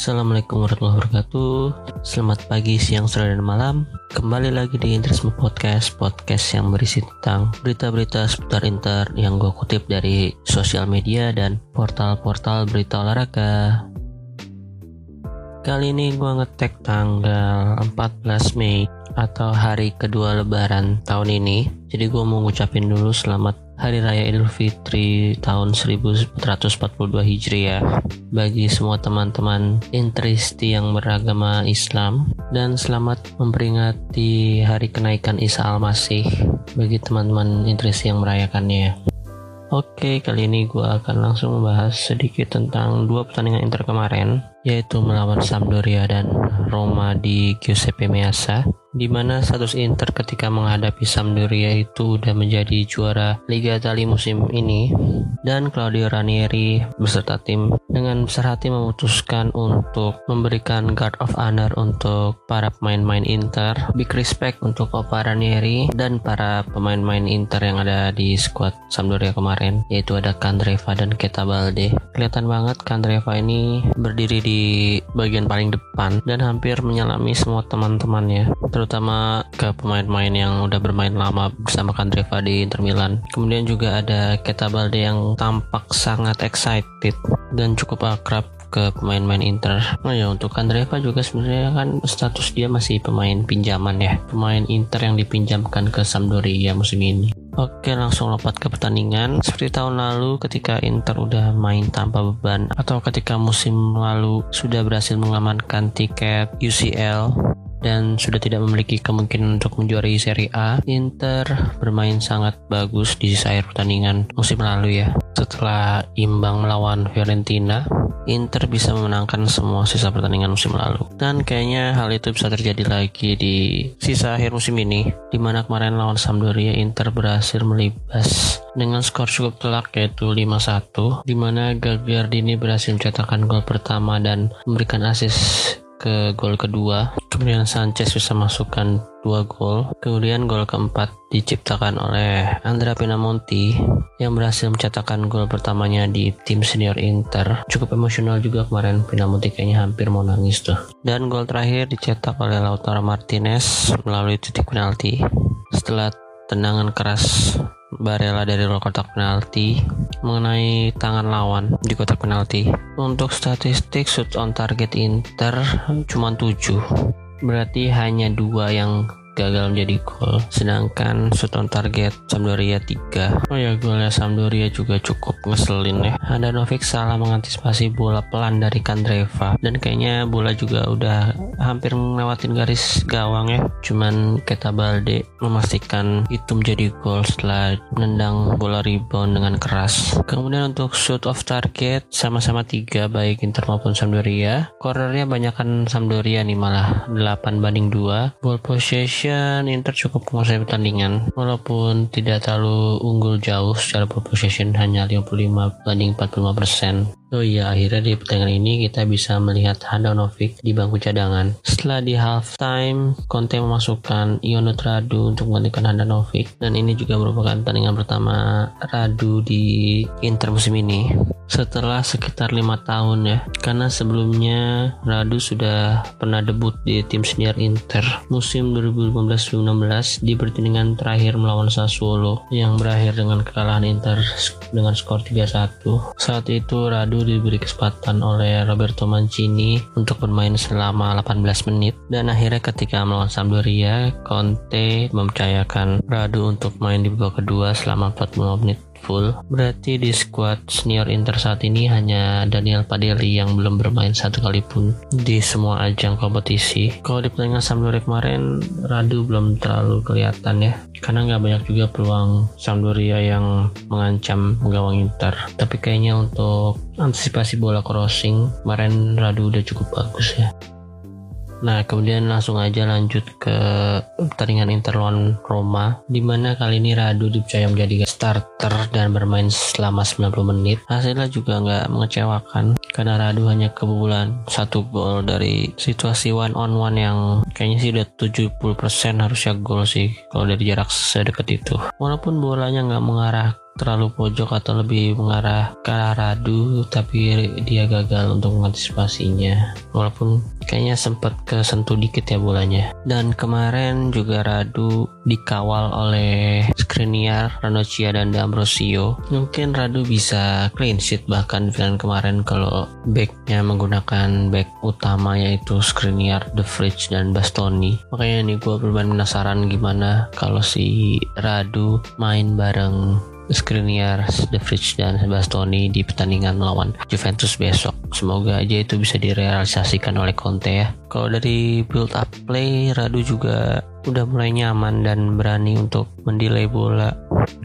Assalamualaikum warahmatullahi wabarakatuh. Selamat pagi, siang, sore, dan malam. Kembali lagi di Interisme Podcast Podcast yang berisi tentang berita-berita seputar Inter Yang gue kutip dari sosial media dan portal-portal berita olahraga. Kali ini gue ngetek tanggal 14 Mei Atau hari kedua lebaran tahun ini. Jadi gue mau ngucapin dulu selamat Hari Raya Idul Fitri tahun 1442 Hijriah bagi semua teman-teman intristi yang beragama Islam dan selamat memperingati hari kenaikan Isa Al-Masih bagi teman-teman intristi yang merayakannya. Oke, kali ini gue akan langsung membahas sedikit tentang dua pertandingan Inter kemarin, yaitu melawan Sampdoria dan Roma di Giuseppe Meazza di mana status Inter ketika menghadapi Sampdoria itu udah menjadi juara Liga Italia musim ini. Dan Claudio Ranieri beserta tim dengan besar hati memutuskan untuk memberikan guard of honor untuk para pemain-pemain Inter. Big respect untuk Opa Ranieri dan para pemain-pemain Inter yang ada di squad Sampdoria kemarin yaitu ada Kandreva dan Keta Balde. Kelihatan banget Kandreva ini berdiri di bagian paling depan dan hampir menyelami semua teman-temannya terutama ke pemain-pemain yang udah bermain lama bersama Kandreva di Inter Milan. Kemudian juga ada Keta Balde yang tampak sangat excited dan cukup akrab ke pemain-pemain Inter. Oh ya untuk Kandreva juga sebenarnya kan status dia masih pemain pinjaman ya, pemain Inter yang dipinjamkan ke Sampdoria musim ini. Oke langsung lompat ke pertandingan Seperti tahun lalu ketika Inter udah main tanpa beban Atau ketika musim lalu sudah berhasil mengamankan tiket UCL dan sudah tidak memiliki kemungkinan untuk menjuarai Serie A, Inter bermain sangat bagus di sisa akhir pertandingan musim lalu ya. Setelah imbang melawan Fiorentina, Inter bisa memenangkan semua sisa pertandingan musim lalu. Dan kayaknya hal itu bisa terjadi lagi di sisa akhir musim ini, di mana kemarin lawan Sampdoria Inter berhasil melibas dengan skor cukup telak yaitu 5-1, di mana Gagliardini berhasil mencetakkan gol pertama dan memberikan assist ke gol kedua. Kemudian Sanchez bisa masukkan dua gol. Kemudian gol keempat diciptakan oleh Andrea Pinamonti yang berhasil mencetakkan gol pertamanya di tim senior Inter. Cukup emosional juga kemarin Pinamonti kayaknya hampir mau nangis tuh. Dan gol terakhir dicetak oleh Lautaro Martinez melalui titik penalti. Setelah tendangan keras Barella dari luar kotak penalti mengenai tangan lawan di kotak penalti. Untuk statistik shoot on target Inter cuma 7. Berarti hanya dua yang gagal menjadi gol. Sedangkan shoot on target Sampdoria 3 oh ya golnya Sampdoria juga cukup ngeselin ya. Handanovic salah mengantisipasi bola pelan dari Kandreva. Dan kayaknya bola juga udah hampir melewatin garis gawang ya. Cuman Keta Balde memastikan itu menjadi gol setelah menendang bola rebound dengan keras. Kemudian untuk shoot off target sama-sama tiga baik Inter maupun Sampdoria. Cornernya banyakkan Sampdoria nih malah. 8 banding 2 ball possession possession Inter cukup menguasai pertandingan. Walaupun tidak terlalu unggul jauh secara possession hanya 55 banding 45 persen Oh iya, akhirnya di pertandingan ini kita bisa melihat Handanovic di bangku cadangan. Setelah di halftime, Conte memasukkan Ionut Radu untuk menggantikan Handanovic. Dan ini juga merupakan pertandingan pertama Radu di Inter musim ini. Setelah sekitar lima tahun ya karena sebelumnya Radu sudah pernah debut di tim senior Inter. Musim 2015-2016 di pertandingan terakhir melawan Sassuolo yang berakhir dengan kekalahan Inter dengan skor 3-1 saat itu Radu diberi kesempatan oleh Roberto Mancini untuk bermain selama 18 menit. Dan akhirnya ketika melawan Sampdoria Conte mempercayakan Radu untuk main di babak kedua selama 45 menit full. Berarti di squad senior Inter saat ini hanya Daniel Padelli yang belum bermain satu kali pun di semua ajang kompetisi. Kalau di pertandingan Sampdoria kemarin, Radu belum terlalu kelihatan ya. Karena nggak banyak juga peluang Sampdoria yang mengancam gawang Inter. Tapi kayaknya untuk antisipasi bola crossing, kemarin Radu udah cukup bagus ya. Nah, kemudian langsung aja lanjut ke pertandingan Inter lawan Roma, di mana kali ini Radu dipercaya menjadi starter dan bermain selama 90 menit. Hasilnya juga nggak mengecewakan, karena Radu hanya kebobolan satu gol dari situasi one on one yang kayaknya sih udah 70% harusnya gol sih kalau dari jarak sedekat itu. Walaupun bolanya nggak mengarah terlalu pojok atau lebih mengarah ke arah Radu tapi dia gagal untuk mengantisipasinya. Walaupun kayaknya sempat kesentuh dikit ya bolanya. Dan kemarin juga Radu dikawal oleh Skriniar, Ranocchia dan D'Ambrosio. Mungkin Radu bisa clean sheet bahkan di kemarin kalau backnya menggunakan back utama yaitu Skriniar, The Fridge dan Bastoni. Makanya nih gue bermain penasaran gimana kalau si Radu main bareng Skriniar, The Fridge dan Bastoni di pertandingan melawan Juventus besok. Semoga aja itu bisa direalisasikan oleh Conte ya. Kalau dari build up play, Radu juga udah mulai nyaman dan berani untuk mendelay bola.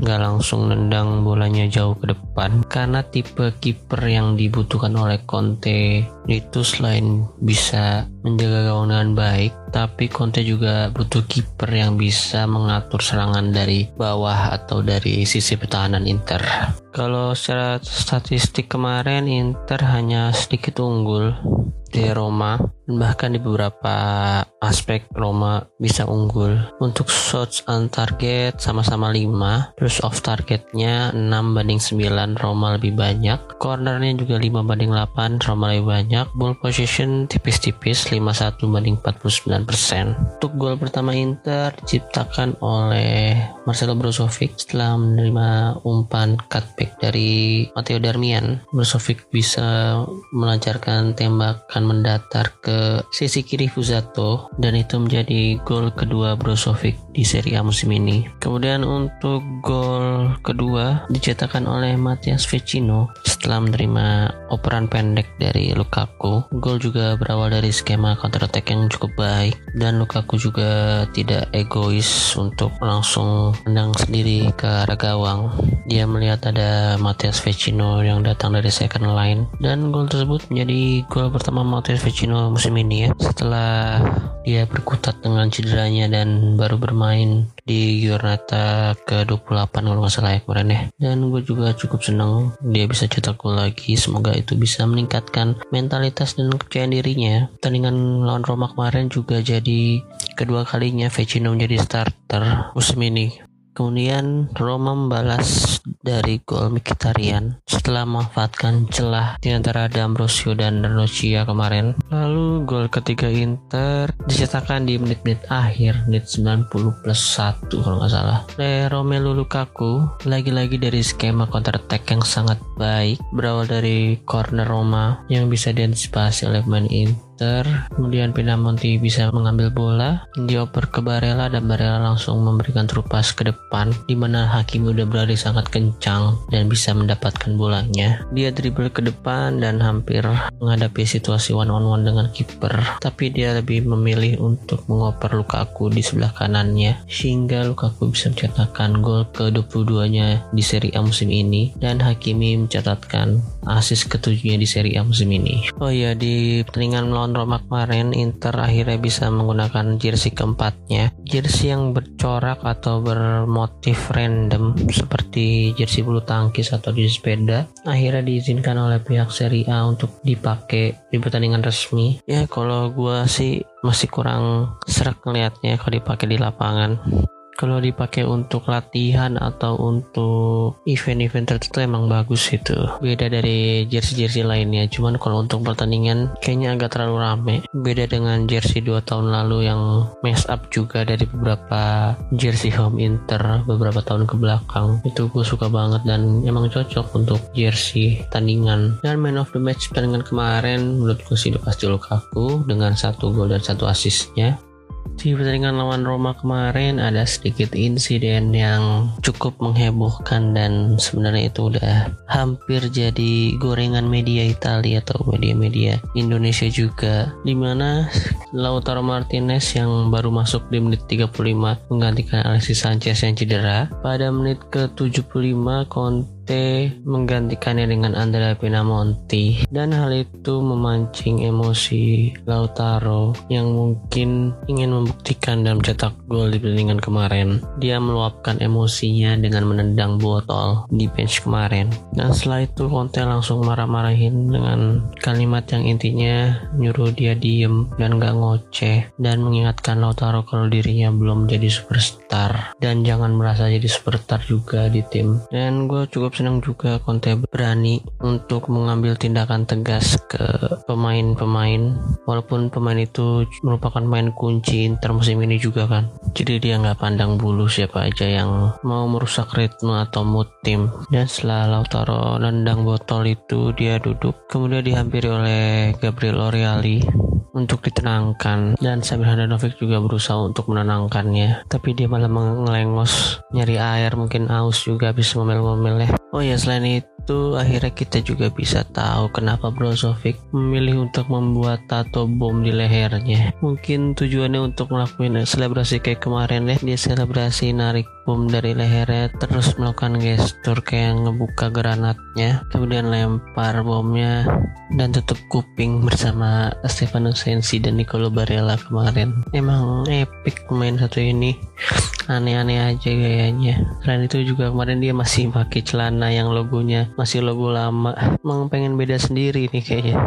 Nggak langsung nendang bolanya jauh ke depan. Karena tipe kiper yang dibutuhkan oleh Conte itu selain bisa menjaga gawang dengan baik tapi Conte juga butuh kiper yang bisa mengatur serangan dari bawah atau dari sisi pertahanan Inter. Kalau secara statistik kemarin Inter hanya sedikit unggul di Roma bahkan di beberapa aspek Roma bisa unggul. Untuk shots on target sama-sama 5 terus off targetnya 6 banding 9 Roma lebih banyak. Cornernya juga 5 banding 8 Roma lebih banyak. Ball position tipis-tipis 51 banding 49% untuk gol pertama Inter diciptakan oleh Marcelo Brozovic setelah menerima umpan cutback dari Matteo Darmian. Brozovic bisa melancarkan tembakan mendatar ke sisi kiri Fuzato dan itu menjadi gol kedua Brozovic di Serie A musim ini. Kemudian untuk gol kedua dicetakkan oleh Matias Vecino setelah menerima operan pendek dari Lukaku. Gol juga berawal dari skema counter attack yang cukup baik dan Lukaku juga tidak egois untuk langsung menang sendiri ke arah gawang. Dia melihat ada Matias Vecino yang datang dari second line dan gol tersebut menjadi gol pertama Matias Vecino musim ini ya setelah dia berkutat dengan cederanya dan baru bermain di Giornata ke-28 kalau nggak salah ya kemarin ya. Dan gue juga cukup senang dia bisa cetak gol lagi. Semoga itu bisa meningkatkan mentalitas dan kepercayaan dirinya. Pertandingan lawan Roma kemarin juga jadi kedua kalinya Vecino menjadi starter musim ini Kemudian Roma membalas dari gol Mkhitaryan setelah memanfaatkan celah di antara D'Ambrosio dan Ranocchia kemarin. Lalu gol ketiga Inter dicetakkan di menit-menit akhir, menit 90 plus 1 kalau nggak salah. Oleh Romelu Lukaku, lagi-lagi dari skema counter attack yang sangat baik, berawal dari corner Roma yang bisa diantisipasi oleh pemain Inter Inter, kemudian Pinamonti bisa mengambil bola, dioper ke Barella dan Barella langsung memberikan terupas ke depan di mana Hakimi udah berlari sangat kencang dan bisa mendapatkan bolanya. Dia dribble ke depan dan hampir menghadapi situasi one on one dengan kiper, tapi dia lebih memilih untuk mengoper Lukaku di sebelah kanannya sehingga Lukaku bisa mencetakkan gol ke-22-nya di Serie A musim ini dan Hakimi mencatatkan asis ketujuhnya di Serie A musim ini. Oh iya di pertandingan melawan lawan Roma kemarin Inter akhirnya bisa menggunakan jersey keempatnya. Jersey yang bercorak atau bermotif random seperti jersey bulu tangkis atau di sepeda akhirnya diizinkan oleh pihak Serie A untuk dipakai di pertandingan resmi. Ya kalau gua sih masih kurang serak ngelihatnya kalau dipakai di lapangan kalau dipakai untuk latihan atau untuk event-event tertentu emang bagus itu beda dari jersey-jersey lainnya. Cuman kalau untuk pertandingan kayaknya agak terlalu rame. Beda dengan jersey 2 tahun lalu yang mess up juga dari beberapa jersey home inter beberapa tahun ke belakang. Itu gue suka banget dan emang cocok untuk jersey tandingan dan man of the match pertandingan kemarin menurut gue sih udah pasti Lukaku dengan satu gol dan satu asisnya di pertandingan lawan Roma kemarin ada sedikit insiden yang cukup menghebohkan dan sebenarnya itu udah hampir jadi gorengan media Italia atau media-media Indonesia juga. Di mana Lautaro Martinez yang baru masuk di menit 35 menggantikan Alexis Sanchez yang cedera. Pada menit ke 75 Conte menggantikannya dengan Andrea Pinamonti dan hal itu memancing emosi Lautaro yang mungkin ingin membuktikan dan mencetak gol di pertandingan kemarin. Dia meluapkan emosinya dengan menendang botol di bench kemarin. Dan setelah itu Conte langsung marah-marahin dengan kalimat yang intinya nyuruh dia diem dan gak ngoceh dan mengingatkan Lautaro kalau dirinya belum jadi superstar dan jangan merasa jadi superstar juga di tim dan gue cukup senang juga Conte berani untuk mengambil tindakan tegas ke pemain-pemain walaupun pemain itu merupakan main kunci Inter musim ini juga kan. Jadi dia nggak pandang bulu siapa aja yang mau merusak ritme atau mood tim. Dan setelah Lautaro nendang botol itu dia duduk. Kemudian dihampiri oleh Gabriel Oriali untuk ditenangkan. Dan Samir Handanovic juga berusaha untuk menenangkannya. Tapi dia malah mengelengos nyari air mungkin aus juga bisa ngomel-ngomel ya oh ya selain itu akhirnya kita juga bisa tahu kenapa Brozovic memilih untuk membuat tato bom di lehernya. Mungkin tujuannya untuk melakukan selebrasi kayak kemarin deh dia selebrasi narik bom dari lehernya terus melakukan gestur kayak ngebuka granatnya kemudian lempar bomnya dan tutup kuping bersama Stefano Sensi dan Nicolo Barella kemarin. Emang epic pemain satu ini. Aneh-aneh aja gayanya selain itu juga kemarin dia masih pakai celana yang logonya masih logo lama. Emang pengen beda sendiri nih kayaknya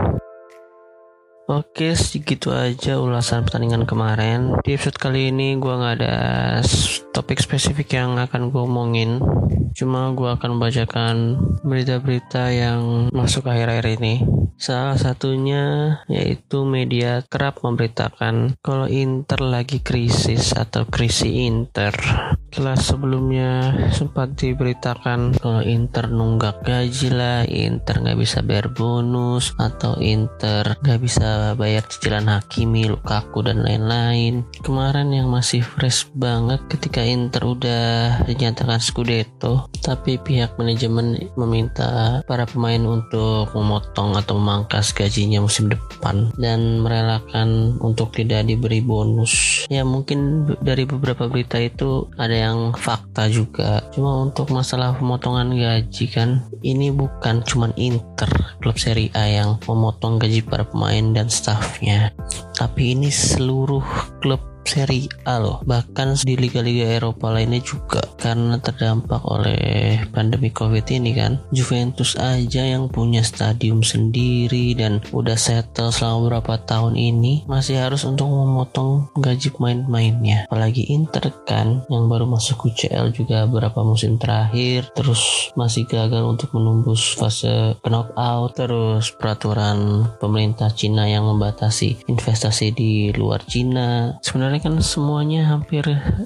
Oke, segitu aja ulasan pertandingan kemarin. Di episode kali ini gue nggak ada topik spesifik yang akan gue omongin. Cuma gue akan membacakan berita-berita yang masuk akhir-akhir ini. Salah satunya yaitu media kerap memberitakan kalau Inter lagi krisis atau krisis Inter. Setelah sebelumnya sempat diberitakan kalau Inter nunggak gaji lah, Inter nggak bisa bayar bonus atau Inter nggak bisa bayar cicilan Hakimi, Lukaku dan lain-lain. Kemarin yang masih fresh banget ketika Inter udah dinyatakan Scudetto, tapi pihak manajemen meminta para pemain untuk memotong atau memangkas gajinya musim depan dan merelakan untuk tidak diberi bonus. Ya mungkin dari beberapa berita itu ada yang fakta juga. Cuma untuk masalah pemotongan gaji kan ini bukan cuman Inter klub Serie A yang memotong gaji para pemain dan staffnya tapi ini seluruh klub Serie A loh. Bahkan di liga-liga Eropa lainnya juga. Karena terdampak oleh pandemi covid ini kan. Juventus aja yang punya stadium sendiri dan udah settle selama beberapa tahun ini. Masih harus untuk memotong gaji pemain-pemainnya. Apalagi Inter kan yang baru masuk UCL juga beberapa musim terakhir. Terus masih gagal untuk menembus fase knockout. Terus peraturan pemerintah Cina yang membatasi investasi di luar Cina. Sebenarnya sebenarnya kan semuanya hampir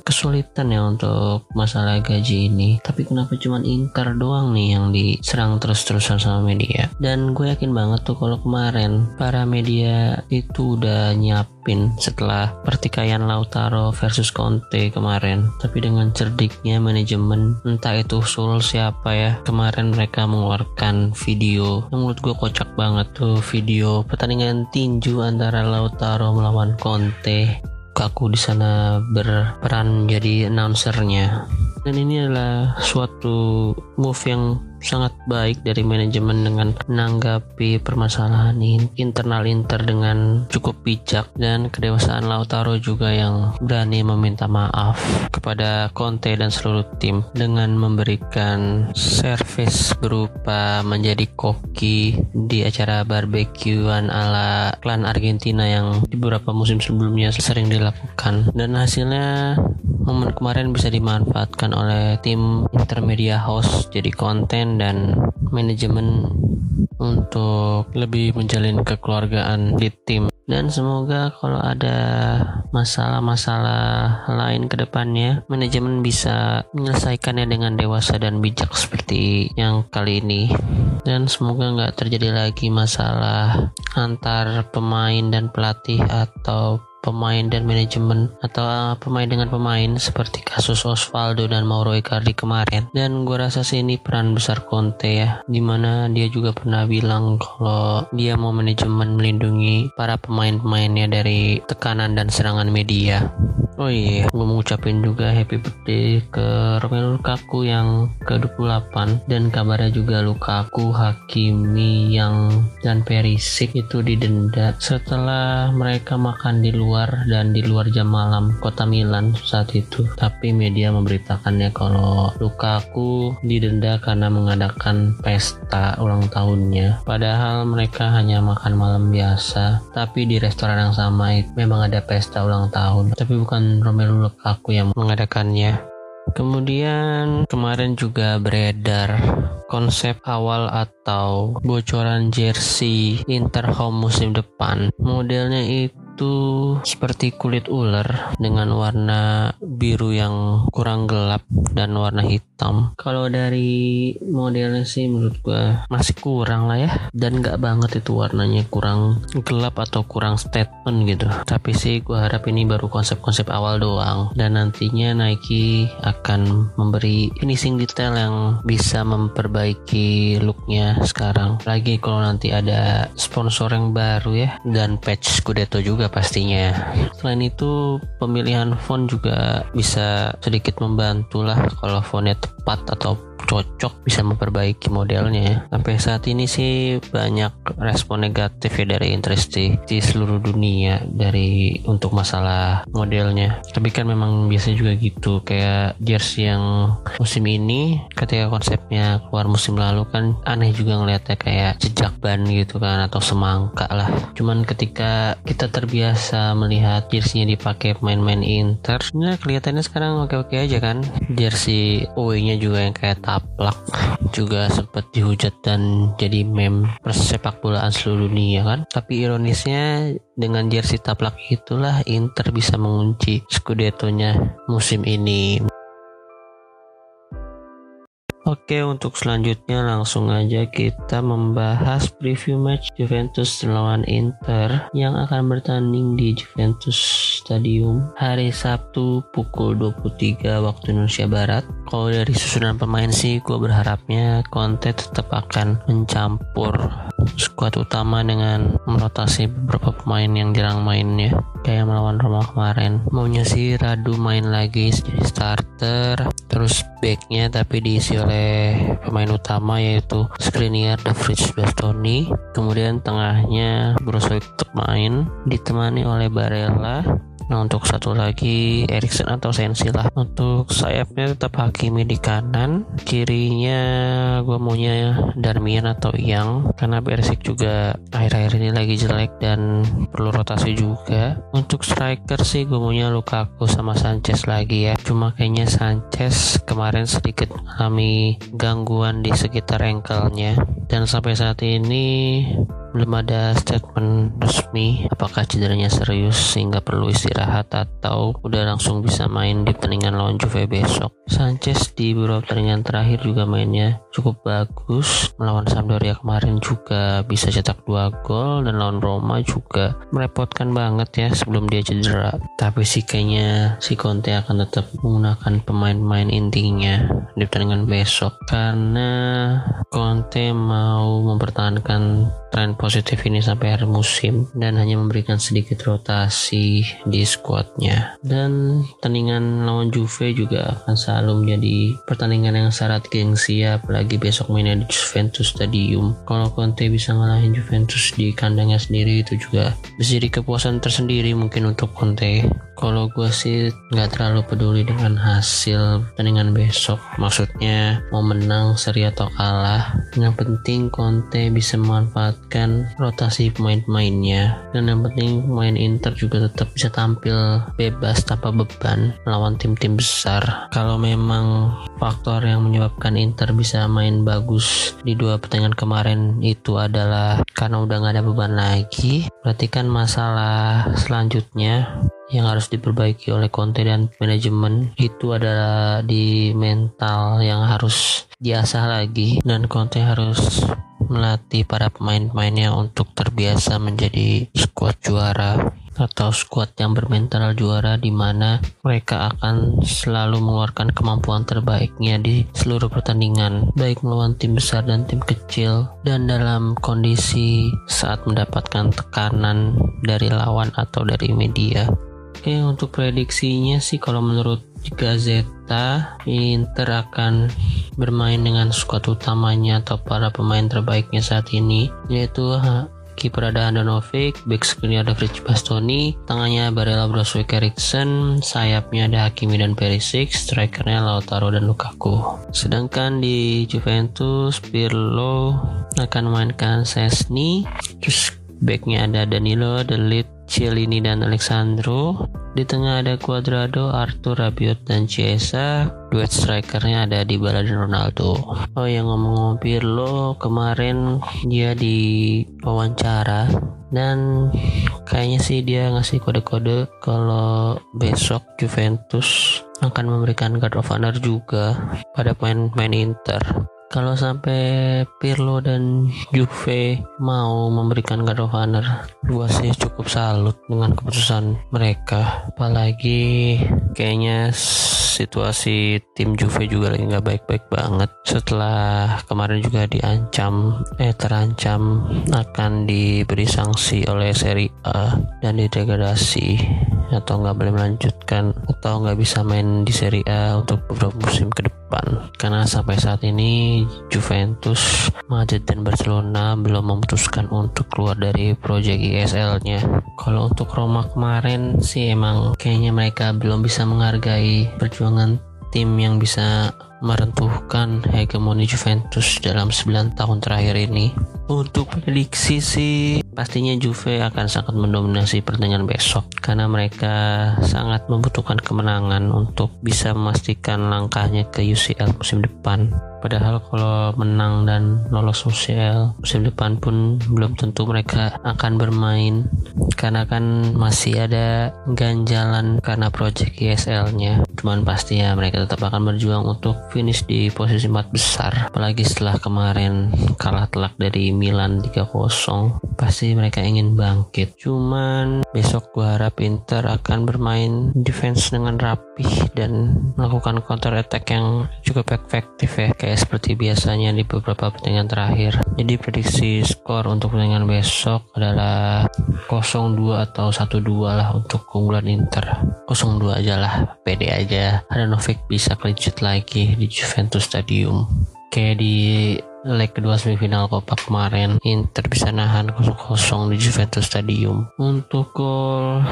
kesulitan ya untuk masalah gaji ini. Tapi kenapa cuma Inter doang nih yang diserang terus-terusan sama media? Dan gue yakin banget tuh kalau kemarin para media itu udah nyiapin setelah pertikaian Lautaro versus Conte kemarin. Tapi dengan cerdiknya manajemen entah itu Sul siapa ya kemarin mereka mengeluarkan video yang menurut gue kocak banget tuh. Video pertandingan tinju antara Lautaro melawan Conte aku di sana berperan menjadi announcernya. Dan ini adalah suatu move yang sangat baik dari manajemen dengan menanggapi permasalahan internal Inter dengan cukup bijak. Dan kedewasaan Lautaro juga yang berani meminta maaf kepada Conte dan seluruh tim dengan memberikan servis berupa menjadi koki di acara barbekyuan ala klan Argentina yang di beberapa musim sebelumnya sering dilakukan. Dan hasilnya momen kemarin bisa dimanfaatkan oleh tim intermedia host jadi konten dan manajemen untuk lebih menjalin kekeluargaan di tim. Dan semoga kalau ada masalah-masalah lain ke depannya manajemen bisa menyelesaikannya dengan dewasa dan bijak seperti yang kali ini. Dan semoga nggak terjadi lagi masalah antar pemain dan pelatih atau pemain dan manajemen atau uh, pemain dengan pemain seperti kasus Osvaldo dan Mauro Icardi kemarin. Dan gue rasa sih ini peran besar Conte ya di mana dia juga pernah bilang kalau dia mau manajemen melindungi para pemain-pemainnya dari tekanan dan serangan media. Oh iya, gue mau ngucapin juga happy birthday ke Romelu Lukaku yang ke-28 dan kabarnya juga Lukaku, Hakimi yang dan Perisic itu didenda setelah mereka makan di luar luar dan di luar jam malam kota Milan saat itu. Tapi media memberitakannya kalau Lukaku didenda karena mengadakan pesta ulang tahunnya. Padahal mereka hanya makan malam biasa, tapi di restoran yang sama itu memang ada pesta ulang tahun. Tapi bukan Romelu Lukaku yang mengadakannya. Kemudian kemarin juga beredar konsep awal atau bocoran jersey Inter home musim depan. Modelnya itu itu seperti kulit ular dengan warna biru yang kurang gelap dan warna hitam. Kalau dari modelnya sih menurut gua masih kurang lah ya dan nggak banget itu warnanya kurang gelap atau kurang statement gitu. Tapi sih gua harap ini baru konsep-konsep awal doang dan nantinya Nike akan memberi finishing detail yang bisa memperbaiki looknya sekarang. Lagi kalau nanti ada sponsor yang baru ya dan patch juga juga pastinya. Selain itu, pemilihan font juga bisa sedikit membantu lah kalau fontnya tepat atau cocok bisa memperbaiki modelnya ya. Sampai saat ini sih banyak respon negatif ya dari industri di seluruh dunia dari untuk masalah modelnya. Tapi kan memang biasa juga gitu kayak jersey yang musim ini ketika konsepnya keluar musim lalu kan aneh juga ngeliatnya kayak jejak ban gitu kan atau semangka lah. Cuman ketika kita terbiasa melihat jerseynya dipakai pemain-pemain Inter, sebenarnya kelihatannya sekarang oke-oke aja kan. Jersey away-nya juga yang kayak taplak juga sempat dihujat dan jadi meme persepak bolaan seluruh dunia kan? Tapi ironisnya dengan jersey taplak itulah Inter bisa mengunci Scudetto-nya musim ini. Oke untuk selanjutnya langsung aja kita membahas preview match Juventus lawan Inter yang akan bertanding di Juventus Stadium hari Sabtu pukul 23 waktu Indonesia Barat. Kalau dari susunan pemain sih gue berharapnya Conte tetap akan mencampur skuad utama dengan merotasi beberapa pemain yang jarang mainnya. Kayak melawan Roma kemarin. Maunya sih Radu main lagi jadi starter terus backnya tapi diisi oleh pemain utama yaitu Skriniar, The Fridge Bastoni. Kemudian tengahnya Brozovic tetap main ditemani oleh Barella Nah untuk satu lagi Erikson atau Sensi lah. Untuk sayapnya tetap Hakimi di kanan, kirinya gue maunya Darmian atau Yang karena Persik juga akhir-akhir ini lagi jelek dan perlu rotasi juga. Untuk striker sih gue maunya Lukaku sama Sanchez lagi ya. Cuma kayaknya Sanchez kemarin sedikit mengalami gangguan di sekitar ankle-nya dan sampai saat ini belum ada statement resmi apakah cederanya serius sehingga perlu istirahat atau udah langsung bisa main di pertandingan lawan Juve besok. Sanchez di beberapa pertandingan terakhir juga mainnya cukup bagus. Melawan Sampdoria kemarin juga bisa cetak dua gol dan lawan Roma juga merepotkan banget ya sebelum dia cedera. Tapi sih kayaknya si Conte akan tetap menggunakan pemain-pemain intinya di pertandingan besok karena Conte mau mempertahankan tren positif ini sampai akhir musim dan hanya memberikan sedikit rotasi di squadnya. Dan pertandingan lawan Juve juga akan selalu menjadi pertandingan yang syarat gengsi ya apalagi besok mainnya di Juventus Stadium. Kalau Conte bisa ngalahin Juventus di kandangnya sendiri itu juga bisa jadi kepuasan tersendiri mungkin untuk Conte. Kalau gue sih nggak terlalu peduli dengan hasil pertandingan besok. Maksudnya mau menang seri atau kalah yang penting Conte bisa memanfaatkan rotasi pemain-pemainnya. Dan yang penting pemain Inter juga tetap bisa tampil bebas tanpa beban melawan tim-tim besar. Kalau memang faktor yang menyebabkan Inter bisa main bagus di dua pertandingan kemarin itu adalah karena udah nggak ada beban lagi berarti kan masalah selanjutnya yang harus diperbaiki oleh Conte dan manajemen itu adalah di mental yang harus diasah lagi. Dan Conte harus melatih para pemain-pemainnya untuk terbiasa menjadi skuad juara atau skuad yang bermental juara di mana mereka akan selalu mengeluarkan kemampuan terbaiknya di seluruh pertandingan baik melawan tim besar dan tim kecil. Dan dalam kondisi saat mendapatkan tekanan dari lawan atau dari media. Oke untuk prediksinya sih kalau menurut Gazeta Inter akan bermain dengan skuad utamanya atau para pemain terbaiknya saat ini yaitu kiper ada Handanovic, back screen ada Fritz Bastoni, tengahnya Barella Brozovic Eriksen, sayapnya ada Hakimi dan Perisic, strikernya Lautaro dan Lukaku. Sedangkan di Juventus, Pirlo akan memainkan Sesni, terus backnya ada Danilo, Delit, Cielini dan Alexandro. Di tengah ada Cuadrado, Arthur, Rabiot, dan Chiesa. Duet strikernya ada di dan Ronaldo. Oh yang ngomong-ngomong Pirlo, kemarin dia di wawancara dan kayaknya sih dia ngasih kode-kode kalau besok Juventus akan memberikan guard of honor juga pada pemain-pemain Inter kalau sampai Pirlo dan Juve mau memberikan God of Honor gua sih cukup salut dengan keputusan mereka. Apalagi kayaknya situasi tim Juve juga lagi nggak baik-baik banget. Setelah kemarin juga diancam eh terancam akan diberi sanksi oleh Serie A dan didegradasi atau nggak boleh melanjutkan atau nggak bisa main di Serie A untuk beberapa musim ke depan karena sampai saat ini Juventus, Madrid dan Barcelona belum memutuskan untuk keluar dari proyek ISL-nya. Kalau untuk Roma kemarin sih emang kayaknya mereka belum bisa menghargai perjuangan tim yang bisa merentuhkan hegemoni Juventus dalam 9 tahun terakhir ini. Untuk prediksi sih pastinya Juve akan sangat mendominasi pertandingan besok karena mereka sangat membutuhkan kemenangan untuk bisa memastikan langkahnya ke UCL musim depan. Padahal kalau menang dan lolos UCL musim depan pun belum tentu mereka akan bermain karena kan masih ada ganjalan karena project ESL-nya. Cuman pasti ya mereka tetap akan berjuang untuk finish di posisi 4 besar. Apalagi setelah kemarin kalah telak dari Milan 3-0, pasti mereka ingin bangkit. Cuman besok gua harap Inter akan bermain defense dengan rapih dan melakukan counter attack yang cukup efektif ya. Kayak seperti biasanya di beberapa pertandingan terakhir. Jadi prediksi skor untuk pertandingan besok adalah 0-2 atau 1-2 lah untuk keunggulan Inter. 0-2 aja lah, pede aja. Ada Novik bisa clean lagi di Juventus Stadium. Kayak di leg kedua semifinal Copa kemarin Inter bisa nahan 0-0 di Juventus Stadium. Untuk gol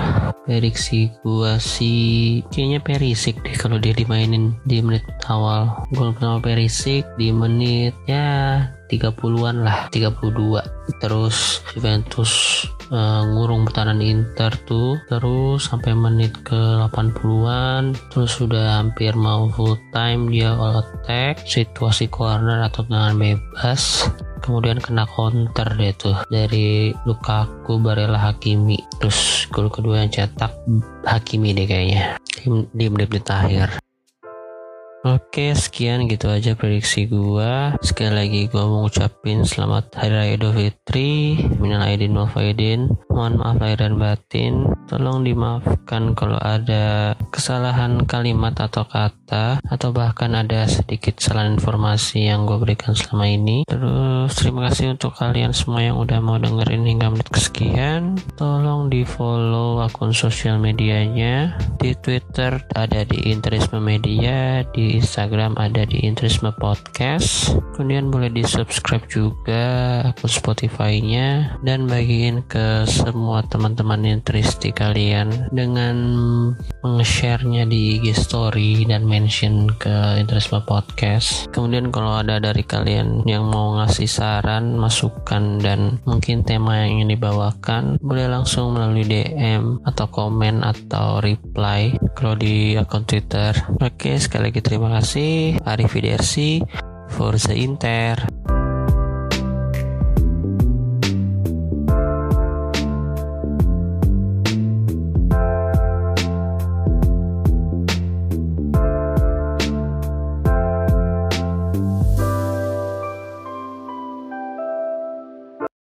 prediksi gua sih kayaknya Perisik deh kalau dia dimainin di menit awal. Gol pertama Perisik di menit ya 30-an lah 32 terus Juventus uh, ngurung pertahanan Inter tuh. Terus sampai menit ke 80-an terus sudah hampir mau full time dia all attack. Situasi corner atau tendangan bebas. Kemudian kena counter deh tuh dari Lukaku Barella Hakimi. Terus gol kedua yang cetak Hakimi deh kayaknya. Di menit-menit akhir Oke, sekian gitu aja prediksi gua. Sekali lagi gua mau ngucapin selamat Hari Raya Idul Fitri, minal aidin wal faidin. Mohon maaf lahir dan batin. Tolong dimaafkan kalau ada kesalahan kalimat atau kata atau bahkan ada sedikit kesalahan informasi yang gue berikan selama ini. Terus terima kasih untuk kalian semua yang udah mau dengerin hingga menit kesekian. Tolong di follow akun sosial medianya. Di Twitter ada di Interisme Media, di Instagram ada di Intrisme Podcast. Kemudian boleh di subscribe juga akun Spotify-nya dan bagiin ke semua teman-teman Intristi kalian dengan meng-share-nya di IG Story dan mention ke Intrisme Podcast. Kemudian kalau ada dari kalian yang mau ngasih saran, masukan dan mungkin tema yang ingin dibawakan, boleh langsung melalui DM atau komen atau reply kalau di akun Twitter. Oke, sekali lagi terima Terima kasih. Arrivederci. Forza Inter.